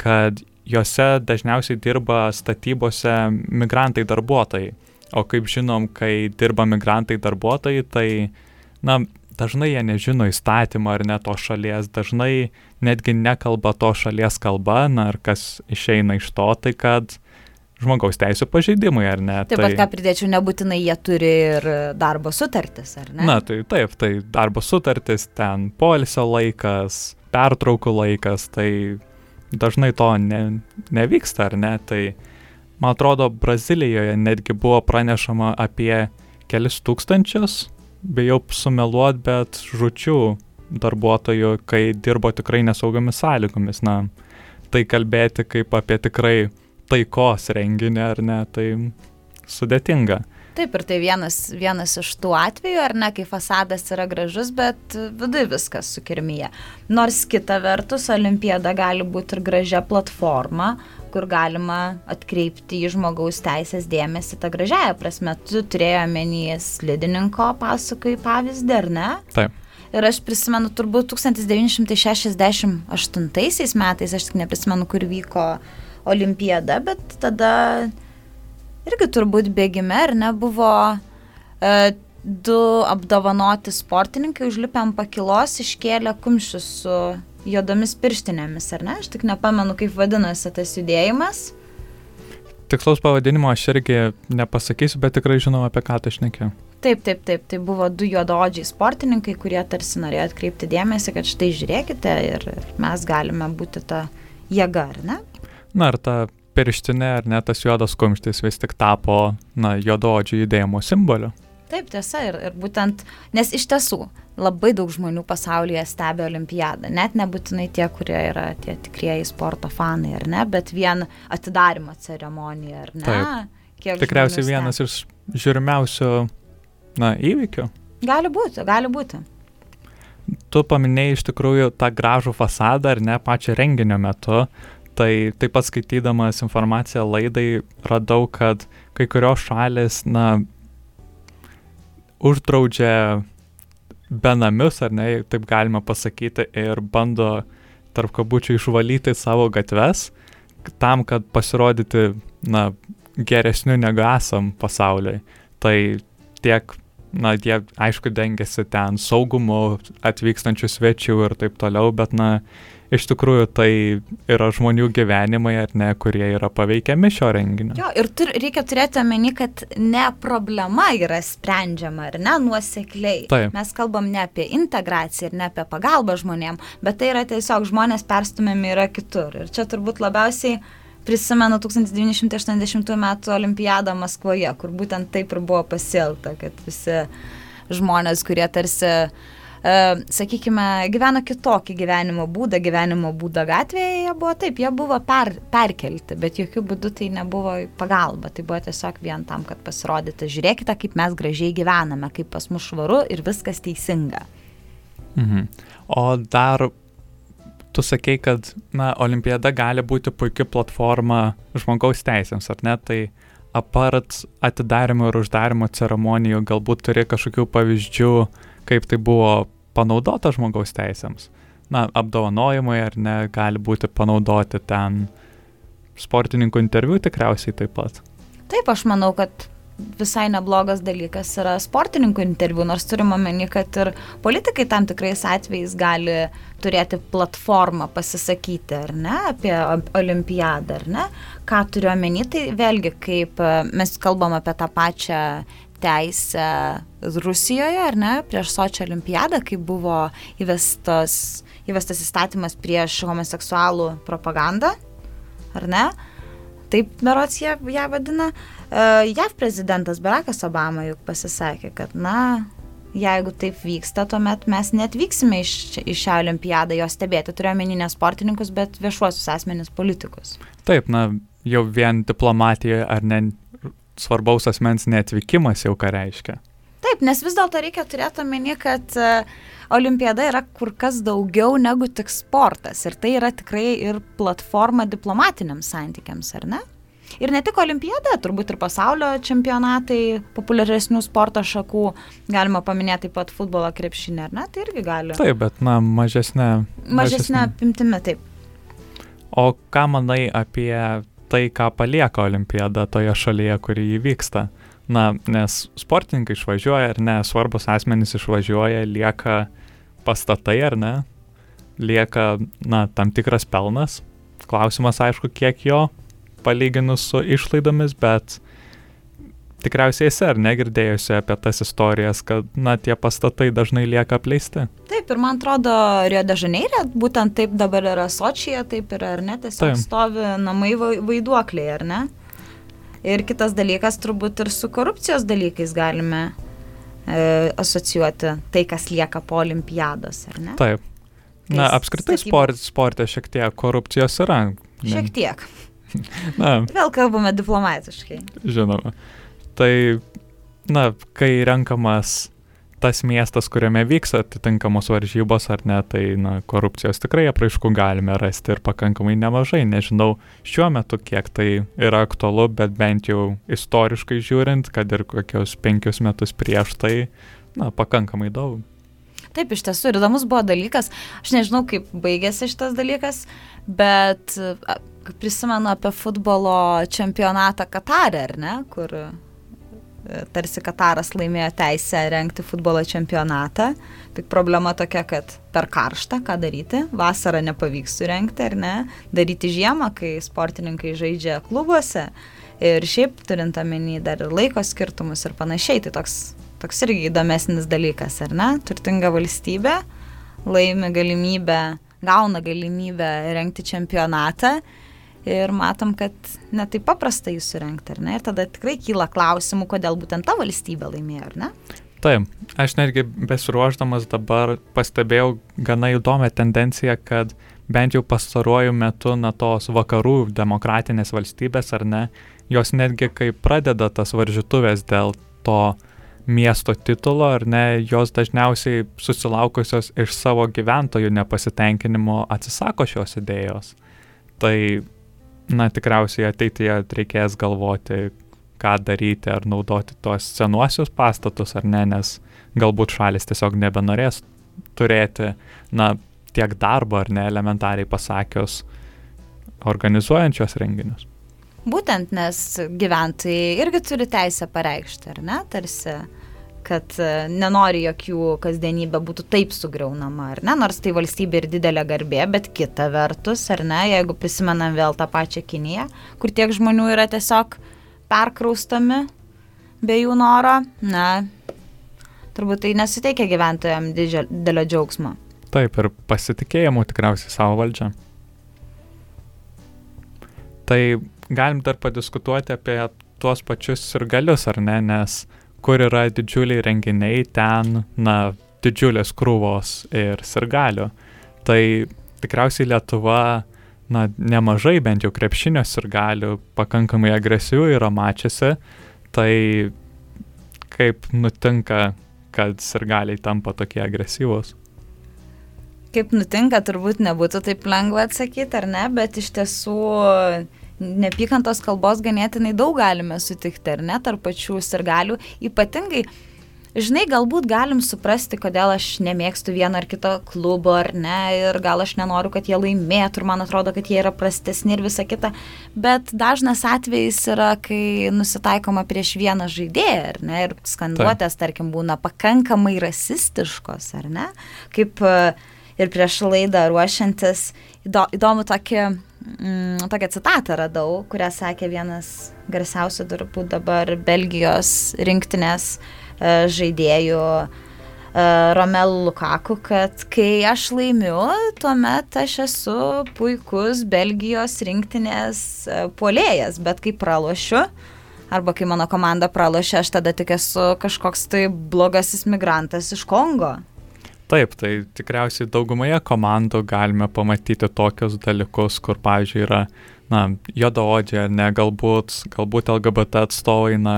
kad juose dažniausiai dirba statybose migrantai darbuotojai. O kaip žinom, kai dirba migrantai darbuotojai, tai, na, dažnai jie nežino įstatymą ar ne to šalies, dažnai netgi nekalba to šalies kalba, na, ir kas išeina iš to, tai kad žmogaus teisų pažeidimai, ar ne? Taip pat, tai, ką pridėčiau, nebūtinai jie turi ir darbo sutartis, ar ne? Na, tai taip, tai darbo sutartis, ten polisio laikas, pertraukų laikas, tai dažnai to ne, nevyksta, ar ne? Tai man atrodo, Brazilijoje netgi buvo pranešama apie kelis tūkstančius, bijau sumeluot, bet žučių darbuotojų, kai dirbo tikrai nesaugomis sąlygomis. Na, tai kalbėti kaip apie tikrai taikos renginį, ar ne, tai sudėtinga. Taip, ir tai vienas, vienas iš tų atvejų, ar ne, kai fasadas yra gražus, bet viduje viskas sukirmyje. Nors kita vertus, olimpiada gali būti ir gražia platforma, kur galima atkreipti į žmogaus teisės dėmesį tą gražiąją prasme. Tu turėjo menį slidininko pasakai pavyzdį, ar ne? Taip. Ir aš prisimenu, turbūt 1968 metais, aš tik neprisimenu, kur vyko olimpiada, bet tada irgi turbūt bėgime, ar ne, buvo e, du apdovanoti sportininkai užlipę ant pakilos, iškėlė kumščius su juodomis pirštinėmis, ar ne? Aš tik nepamenu, kaip vadinasi tas judėjimas. Tikslaus pavadinimo aš irgi nepasakysiu, bet tikrai žinau, apie ką tai šnekė. Taip, taip, taip, tai buvo du juododžiai sportininkai, kurie tarsi norėjo atkreipti dėmesį, kad štai žiūrėkite ir mes galime būti ta jėga, ar ne? Na ir ta pirštinė ar ne tas juodas kumštis vis tik tapo, na, juododžių judėjimo simboliu. Taip, tiesa, ir, ir būtent, nes iš tiesų labai daug žmonių pasaulyje stebi olimpiadą, net nebūtinai tie, kurie yra tie tikrieji sporto fanai, ar ne, bet vien atidarimo ceremonija, ar ne. Taip. Kiek Tikriausiai vienas iš žiūrimiausių, na, įvykių. Gali būti, gali būti. Tu paminėjai iš tikrųjų tą gražų fasadą, ar ne, pačią renginio metu, Tai taip pat skaitydamas informaciją laidai radau, kad kai kurios šalis, na, uždraudžia benamius, ar ne, taip galima pasakyti, ir bando tarp kabučių išvalyti savo gatves, tam, kad pasirodyti, na, geresniu negu esam pasauliui. Tai tiek, na, jie aišku dengiasi ten saugumu atvykstančių svečių ir taip toliau, bet, na, iš tikrųjų tai yra žmonių gyvenimai, ar ne, kurie yra paveikiami šio renginio. Jo, ir tur, reikia turėti omeny, kad ne problema yra sprendžiama, ar ne, nuosekliai. Taip. Mes kalbam ne apie integraciją ir ne apie pagalbą žmonėm, bet tai yra tiesiog žmonės perstumiami yra kitur. Ir čia turbūt labiausiai prisimenu 1980 m. olimpiadą Maskvoje, kur būtent taip ir buvo pasielta, kad visi žmonės, kurie tarsi uh, sakykime, gyveno kitokį gyvenimo būdą, gyvenimo būdą gatvėje, jie buvo taip, jie buvo per, perkelti, bet jokių būdų tai nebuvo pagalba, tai buvo tiesiog vien tam, kad pasirodyti, žiūrėkite, kaip mes gražiai gyvename, kaip pas mus švaru ir viskas teisinga. Mhm. O dar tu sakei, kad na, olimpiada gali būti puikia platforma žmogaus teisėms, ar ne? Tai apart atidarimo ir uždarimo ceremonijų, galbūt turi kažkokių pavyzdžių, kaip tai buvo panaudota žmogaus teisėms. Na, apdovanojimai ar ne gali būti panaudoti ten sportininkų interviu tikriausiai taip pat. Taip, aš manau, kad visai neblogas dalykas yra sportininkų interviu, nors turime omeny, kad ir politikai tam tikrais atvejais gali turėti platformą pasisakyti, ar ne, apie olimpiadą, ar ne. Ką turiu omeny, tai vėlgi, kaip mes kalbam apie tą pačią teisę Rusijoje, ar ne, prieš Sočio olimpiadą, kai buvo įvestas, įvestas įstatymas prieš homoseksualų propagandą, ar ne? Taip, berots jie ją vadina. Uh, JAV prezidentas Barackas Obama juk pasisakė, kad, na, jeigu taip vyksta, tuomet mes netvyksime iš, iš šią olimpiadą jo stebėti, turiuomenį ne sportininkus, bet viešuosius asmenis politikus. Taip, na, jau vien diplomatijoje ar ne svarbaus asmens neatvykimas jau ką reiškia. Taip, nes vis dėlto reikia turėti omeny, kad e, olimpiada yra kur kas daugiau negu tik sportas ir tai yra tikrai ir platforma diplomatiniams santykiams, ar ne? Ir ne tik olimpiada, turbūt ir pasaulio čempionatai populiaresnių sporto šakų, galima paminėti taip pat futbolo krepšinį, ar ne, tai irgi gali. Taip, bet na, mažesnė. Mažesnė apimtimi, taip. O ką manai apie tai, ką palieka olimpiada toje šalyje, kuri įvyksta? Na, nes sportininkai išvažiuoja ar ne, svarbus asmenys išvažiuoja, lieka pastatai ar ne, lieka, na, tam tikras pelnas. Klausimas, aišku, kiek jo palyginus su išlaidomis, bet tikriausiai esi ar negirdėjusi apie tas istorijas, kad, na, tie pastatai dažnai lieka apleisti. Taip, ir man atrodo, Rio de Žaneirė, būtent taip dabar yra Sočyje, taip yra, ar ne, tiesiog taip. stovi namai vaiduokliai, ar ne? Ir kitas dalykas, turbūt ir su korupcijos dalykais galime e, asocijuoti tai, kas lieka po olimpiados, ar ne? Taip. Na, apskritai sport, sporte šiek tiek korupcijos yra. Šiek tiek. Na. Vėl kalbame diplomatiškai. Žinoma. Tai, na, kai renkamas tas miestas, kuriame vyks atitinkamos varžybos ar ne, tai na, korupcijos tikrai apraiškų galime rasti ir pakankamai nemažai. Nežinau šiuo metu, kiek tai yra aktualu, bet bent jau istoriškai žiūrint, kad ir kokius penkius metus prieš tai, na, pakankamai daug. Taip, iš tiesų ir įdomus buvo dalykas. Aš nežinau, kaip baigėsi šitas dalykas, bet prisimenu apie futbolo čempionatą Katarė, ar ne, kur tarsi Kataras laimėjo teisę renkti futbolo čempionatą. Tik problema tokia, kad per karštą, ką daryti, vasarą nepavyks surenkti ar ne, daryti žiemą, kai sportininkai žaidžia klubuose. Ir šiaip turint omeny dar ir laiko skirtumus ir panašiai, tai toks toks irgi įdomesnis dalykas, ar ne? Turtinga valstybė laimi galimybę, gauna galimybę rengti čempionatą ir matom, kad netaip paprasta jį surenkti, ar ne? Ir tada tikrai kyla klausimų, kodėl būtent ta valstybė laimėjo, ar ne? Taip, aš netgi besiruoždamas dabar pastebėjau gana įdomią tendenciją, kad bent jau pastaruoju metu na tos vakarų demokratinės valstybės, ar ne, jos netgi kai pradeda tas varžytuvės dėl to miesto titulo, ar ne, jos dažniausiai susilaukusios iš savo gyventojų nepasitenkinimo atsisako šios idėjos. Tai, na, tikriausiai ateityje reikės galvoti, ką daryti, ar naudoti tuos senuosius pastatus, ar ne, nes galbūt šalis tiesiog nebenorės turėti, na, tiek darbo, ar ne, elementariai pasakius, organizuojančios renginius. Būtent, nes gyventojai irgi turi teisę pareikšti, ar ne, tarsi, kad e, nenori jokių kasdienybė būtų taip sugriaunama, ar ne, nors tai valstybė ir didelė garbė, bet kita vertus, ar ne, jeigu prisimenam vėl tą pačią Kiniją, kur tiek žmonių yra tiesiog perkraustomi be jų noro, na, turbūt tai nesuteikia gyventojams didelio džiaugsmo. Taip, ir pasitikėjimų tikriausiai savo valdžią. Tai galim dar padiskutuoti apie tuos pačius sirgalius, ar ne, nes kur yra didžiuliai renginiai, ten, na, didžiulės krūvos ir sirgalių. Tai tikriausiai Lietuva, na, nemažai bent jau krepšinio sirgalių, pakankamai agresyvių yra mačiasi, tai kaip nutinka, kad sirgaliai tampa tokie agresyvūs? Kaip nutinka, turbūt nebūtų taip lengva atsakyti, ar ne, bet iš tiesų neapykantos kalbos ganėtinai daug galime sutikti, ar ne, tarp pačių sirgalių, ypatingai Žinai, galbūt galim suprasti, kodėl aš nemėgstu vieno ar kito klubo, ar ne, ir gal aš nenoriu, kad jie laimėtų, ir man atrodo, kad jie yra prastesni ir visa kita, bet dažnas atvejis yra, kai nusitaikoma prieš vieną žaidėją, ar ne, ir skanduotės, Taip. tarkim, būna pakankamai rasistiškos, ar ne, kaip ir prieš laidą ruošiantis, įdomu tokį mm, tokią citatą radau, kurią sakė vienas garsiausių turbūt dabar Belgijos rinktinės e, žaidėjų e, Romelu Lukaku, kad kai aš laimiu, tuomet aš esu puikus Belgijos rinktinės e, puolėjas, bet kai pralošiu, arba kai mano komanda pralošia, aš tada tik esu kažkoks tai blogasis migrantas iš Kongo. Taip, tai tikriausiai daugumoje komandų galime pamatyti tokius dalykus, kur, pavyzdžiui, yra, na, jodaodžiai ne, galbūt, galbūt LGBT atstovai, na,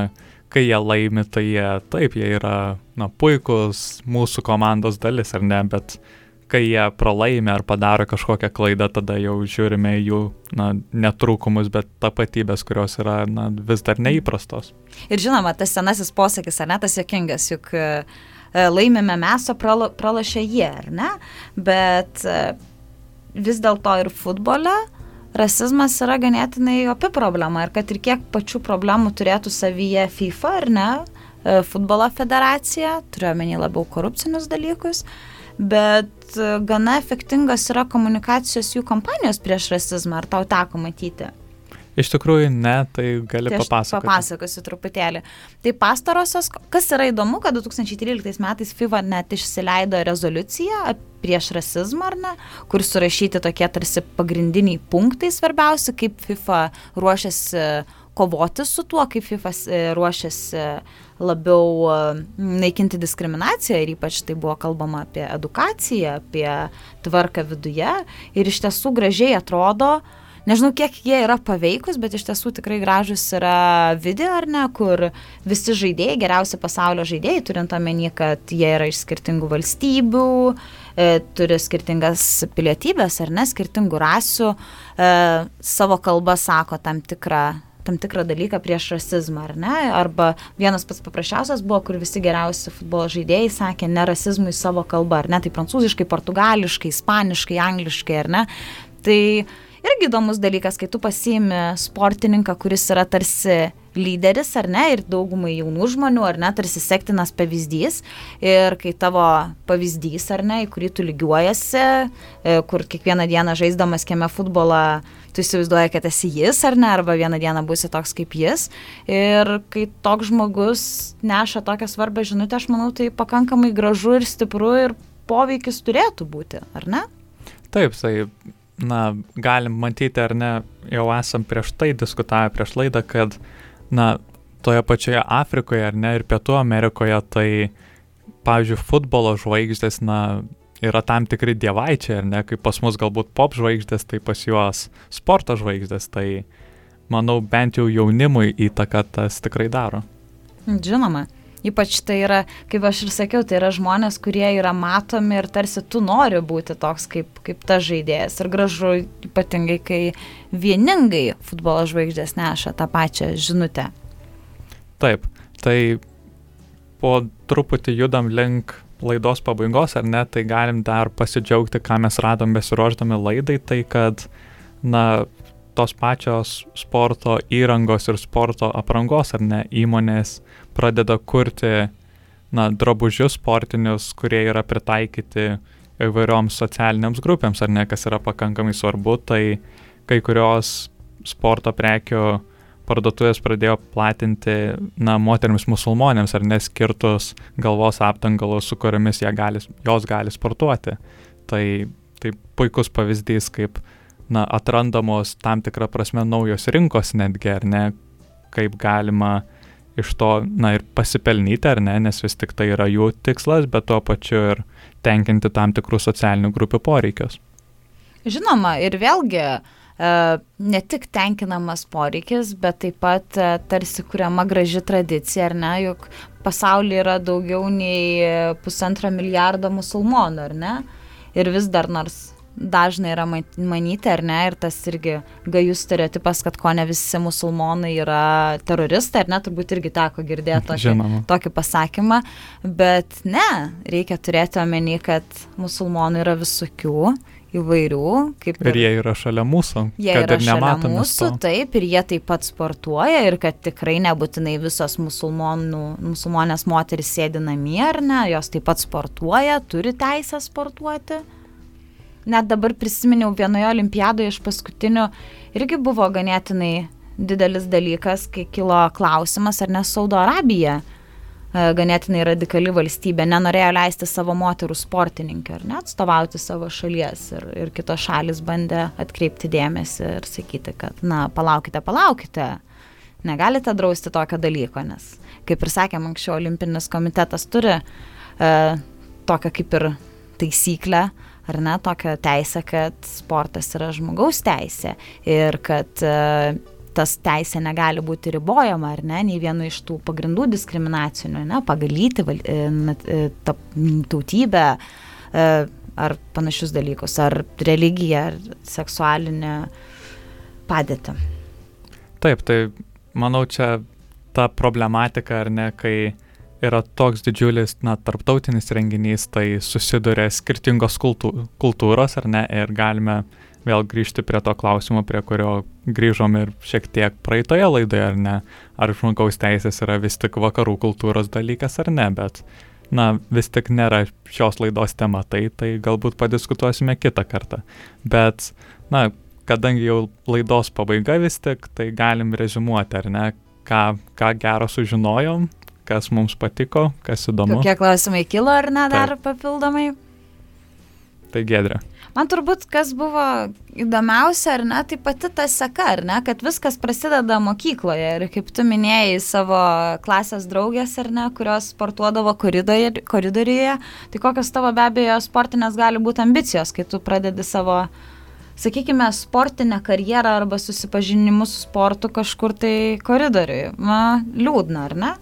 kai jie laimi, tai jie, taip, jie yra, na, puikus mūsų komandos dalis ar ne, bet kai jie pralaimi ar padaro kažkokią klaidą, tada jau žiūrime jų na, netrūkumus, bet tapatybės, kurios yra na, vis dar neįprastos. Ir žinoma, tas senasis posakis, ar ne tas jokingas, juk e, laimime mes, o pralašė jie, ar ne? Bet e, vis dėlto ir futbole rasizmas yra ganėtinai opi problema ir kad ir kiek pačių problemų turėtų savyje FIFA ar ne, e, futbolo federacija, turiuomenį labiau korupcinius dalykus, bet e, gana efektingas yra komunikacijos jų kompanijos prieš rasizmą, ar tau teko matyti? Iš tikrųjų, ne, tai gali tai papasakoti. Papasakosiu truputėlį. Tai pastarosios, kas yra įdomu, kad 2013 metais FIFA net išsileido rezoliuciją prieš rasizmą, ar ne, kur surašyti tokie tarsi pagrindiniai punktai svarbiausi, kaip FIFA ruošiasi kovoti su tuo, kaip FIFA e, ruošiasi labiau e, naikinti diskriminaciją ir ypač tai buvo kalbama apie edukaciją, apie tvarką viduje ir iš tiesų gražiai atrodo, uh, nežinau, kiek jie yra paveikus, bet iš tiesų tikrai gražus yra video, ar ne, kur visi žaidėjai, geriausi pasaulio žaidėjai, turint omeny, kad jie yra iš skirtingų valstybių, e, turi skirtingas pilietybės, ar ne, skirtingų rasių, e, savo kalbą sako tam tikrą tam tikrą dalyką prieš rasizmą, ar ne? Arba vienas pats paprasčiausias buvo, kur visi geriausi futbolo žaidėjai sakė ne rasizmui savo kalbą, ar ne? Tai prancūziškai, portugališkai, ispaniškai, angliškai, ar ne? Tai irgi įdomus dalykas, kai tu pasiimi sportininką, kuris yra tarsi lyderis, ar ne, ir daugumai jaunų žmonių, ar ne, tarsi sektinas pavyzdys, ir kai tavo pavyzdys, ar ne, į kurį tu lygiuojasi, e, kur kiekvieną dieną žaisdamas kieme futbolą, tu įsivaizduoji, kad esi jis, ar ne, arba vieną dieną būsi toks kaip jis, ir kai toks žmogus neša tokią svarbę žinutę, aš manau, tai pakankamai gražu ir stipru ir poveikis turėtų būti, ar ne? Taip, tai na, galim matyti ar ne, jau esam prieš tai diskutavę prieš laidą, kad, na, toje pačioje Afrikoje ar ne ir Pietų Amerikoje, tai, pavyzdžiui, futbolo žvaigždės, na, yra tam tikri dievaičiai, ar ne, kaip pas mus galbūt pop žvaigždės, tai pas juos sporto žvaigždės, tai manau bent jau jaunimui įtaką tas tikrai daro. Žinoma, Ypač tai yra, kaip aš ir sakiau, tai yra žmonės, kurie yra matomi ir tarsi tu nori būti toks kaip, kaip tas žaidėjas. Ir gražu ypatingai, kai vieningai futbolo žvaigždės neša tą pačią žinutę. Taip, tai po truputį judam link laidos pabaigos, ar ne, tai galim dar pasidžiaugti, ką mes radom besiruoždami laidai, tai kad, na, tos pačios sporto įrangos ir sporto aprangos, ar ne, įmonės pradeda kurti na, drabužius sportinius, kurie yra pritaikyti įvairioms socialiniams grupėms, ar ne, kas yra pakankamai svarbu, tai kai kurios sporto prekių parduotuvės pradėjo platinti, na, moteriams musulmonėms, ar neskirtus galvos apdangalus, su kuriamis gali, jos gali sportuoti. Tai, tai puikus pavyzdys, kaip, na, atrandamos tam tikrą prasme naujos rinkos netgi, ar ne, kaip galima iš to, na ir pasipelnyti, ar ne, nes vis tik tai yra jų tikslas, bet tuo pačiu ir tenkinti tam tikrų socialinių grupių poreikius. Žinoma, ir vėlgi e, ne tik tenkinamas poreikis, bet taip pat e, tarsi kuriama graži tradicija, ar ne, juk pasaulyje yra daugiau nei pusantro milijardo musulmonų, ar ne? Ir vis dar nors dažnai yra manyti, ar ne, ir tas irgi gajus stereotipas, kad ko ne visi musulmonai yra teroristai, ar ne, turbūt irgi teko girdėti tokį, Žinoma. tokį pasakymą, bet ne, reikia turėti omeny, kad musulmonų yra visokių įvairių. Ir, ir jie yra šalia mūsų. Jie yra šalia mūsų, to. taip, ir jie taip pat sportuoja ir kad tikrai nebūtinai visos musulmonės moteris sėdi namie, ar ne, jos taip pat sportuoja, turi teisę sportuoti net dabar prisiminiau vienoje olimpiadoje iš paskutinių irgi buvo ganėtinai didelis dalykas, kai kilo klausimas, ar ne Saudo Arabija e, ganėtinai radikali valstybė nenorėjo leisti savo moterų sportininkių ar net atstovauti savo šalies ir, ir kitos šalis bandė atkreipti dėmesį ir sakyti, kad na palaukite, palaukite, negalite drausti tokio dalyko, nes kaip ir sakėm anksčiau, olimpinis komitetas turi e, tokią kaip ir taisyklę, ar ne, tokią teisę, kad sportas yra žmogaus teisė ir kad e, tas teisė negali būti ribojama, ar ne, nei vienu iš tų pagrindų diskriminacinių, ne, pagal lytį, e, e, tautybę, ar panašius dalykus, ar religiją, ar seksualinę padėtį. Taip, tai manau čia ta problematika, ar ne, kai yra toks didžiulis, na, tarptautinis renginys, tai susiduria skirtingos kultū kultūros, ar ne, ir galime vėl grįžti prie to klausimo, prie kurio grįžom ir šiek tiek praeitoje laidoje, ar ne, ar žmogaus teisės yra vis tik vakarų kultūros dalykas ar ne, bet, na, vis tik nėra šios laidos tema, tai, tai galbūt padiskutuosime kitą kartą. Bet, na, kadangi jau laidos pabaiga vis tik, tai galim rezimuoti, ar ne, ką, ką gero sužinojom, kas mums patiko, kas įdomu. Kokie klausimai kilo ar ne dar Taip. papildomai? Tai gedrė. Man turbūt, kas buvo įdomiausia, ar ne, tai pati ta seka, ar ne, kad viskas prasideda mokykloje. Ir kaip tu minėjai savo klasės draugės, ar ne, kurios sportuodavo koridoriuje, tai kokios tavo be abejo sportinės gali būti ambicijos, kai tu pradedi savo sakykime, sportinę karjerą arba susipažinimus su sportu kažkur tai koridoriui. Na, liūdna, ar ne?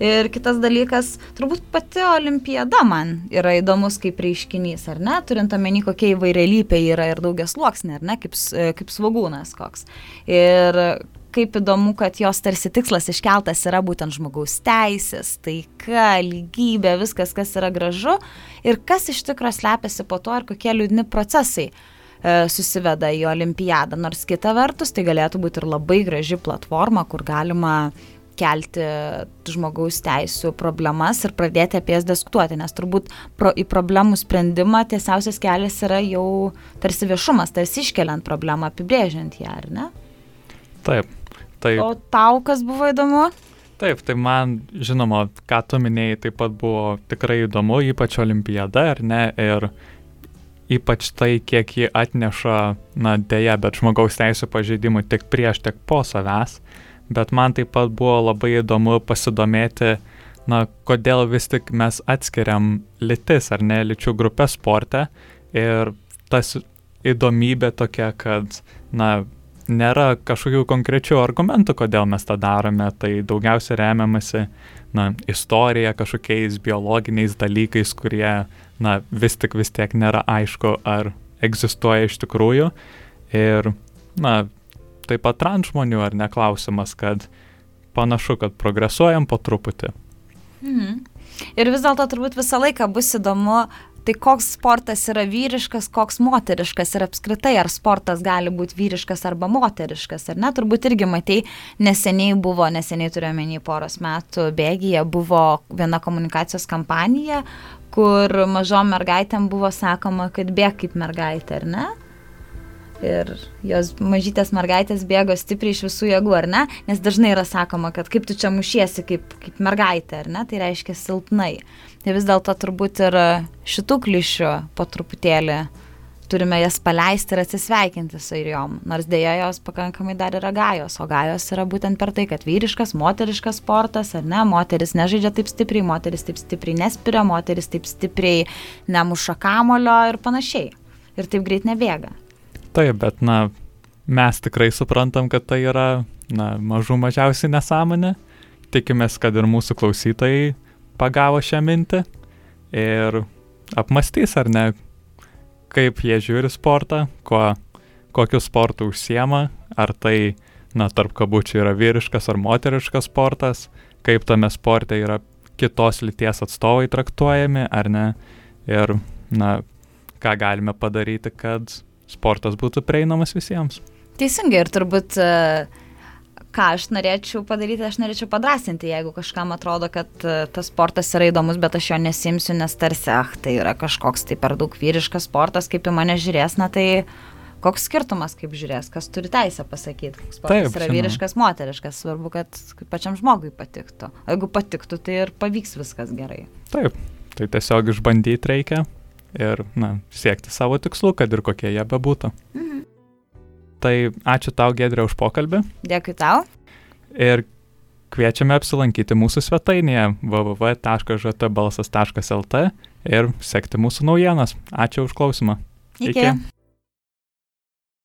Ir kitas dalykas, turbūt pati olimpiada man yra įdomus kaip reiškinys, ar ne, turint omeny, kokia įvairialypė yra ir daugias sluoksnė, ar ne, kaip, kaip svagūnas koks. Ir kaip įdomu, kad jos tarsi tikslas iškeltas yra būtent žmogaus teisės, taika, lygybė, viskas, kas yra gražu ir kas iš tikrųjų slepiasi po to ir kokie liūdni procesai e, susiveda į olimpiadą. Nors kita vertus, tai galėtų būti ir labai graži platforma, kur galima kelti žmogaus teisų problemas ir pradėti apie jas diskutuoti, nes turbūt pro, į problemų sprendimą tiesiausias kelias yra jau tarsi viešumas, tarsi iškeliant problemą, apibrėžiant ją, ar ne? Taip. taip. O tau kas buvo įdomu? Taip, tai man, žinoma, ką tu minėjai, taip pat buvo tikrai įdomu, ypač olimpiada, ar ne? Ir ypač tai, kiek ji atneša, na dėja, bet žmogaus teisų pažeidimų tiek prieš, tiek po savęs bet man taip pat buvo labai įdomu pasidomėti, na, kodėl vis tik mes atskiriam lytis ar ne lyčių grupę sporte ir tas įdomybė tokia, kad, na, nėra kažkokių konkrečių argumentų, kodėl mes tą darome, tai daugiausia remiamasi, na, istorija, kažkokiais biologiniais dalykais, kurie, na, vis tik vis tiek nėra aišku, ar egzistuoja iš tikrųjų. Ir, na, taip pat trans žmonių, ar ne klausimas, kad panašu, kad progresuojam po truputį. Mhm. Ir vis dėlto turbūt visą laiką bus įdomu, tai koks sportas yra vyriškas, koks moteriškas ir apskritai ar sportas gali būti vyriškas arba moteriškas, ar ne? Turbūt irgi matei, neseniai buvo, neseniai turiuomenį poros metų bėgyje, buvo viena komunikacijos kampanija, kur mažom mergaitėm buvo sakoma, kad bėg kaip mergaitė, ar ne? Ir jos mažytės mergaitės bėgo stipriai iš visų jėgų, ar ne? Nes dažnai yra sakoma, kad kaip tu čia mušiesi kaip, kaip mergaitė, ar ne? Tai reiškia silpnai. Tai vis dėlto turbūt ir šitų klišių po truputėlį turime jas paleisti ir atsisveikinti su airiom, nors dėja jos pakankamai dar yra gajos, o gajos yra būtent per tai, kad vyriškas, moteriškas sportas, ar ne, moteris nežaidžia taip stipriai, moteris taip stipriai nespiria, moteris taip stipriai nemuša kamulio ir panašiai. Ir taip greit nebėga. Taip, bet na, mes tikrai suprantam, kad tai yra, na, mažų mažiausiai nesąmonė. Tikimės, kad ir mūsų klausytojai pagavo šią mintį ir apmastys, ar ne, kaip jie žiūri sportą, kuo, kokiu sportu užsiema, ar tai, na, tarp kabučių yra vyriškas ar moteriškas sportas, kaip tame sporte yra kitos lyties atstovai traktuojami, ar ne, ir, na, ką galime padaryti, kad sportas būtų prieinamas visiems. Teisingai ir turbūt e, ką aš norėčiau padaryti, aš norėčiau padrasinti, jeigu kažkam atrodo, kad e, tas sportas yra įdomus, bet aš jo nesimsiu, nes tarsi, ah, tai yra kažkoks tai per daug vyriškas sportas, kaip į mane žiūrės, na tai koks skirtumas, kaip žiūrės, kas turi teisę pasakyti, koks sportas Taip, yra žinau. vyriškas, moteriškas, svarbu, kad pačiam žmogui patiktų. O jeigu patiktų, tai ir pavyks viskas gerai. Taip, tai tiesiog išbandyti reikia ir na, siekti savo tikslų, kad ir kokie jie bebūtų. Mhm. Tai ačiū tau, Gedrė, už pokalbį. Dėkui tau. Ir kviečiame apsilankyti mūsų svetainėje www.žtbalsas.lt ir sekti mūsų naujienas. Ačiū už klausimą. Iki. Iki.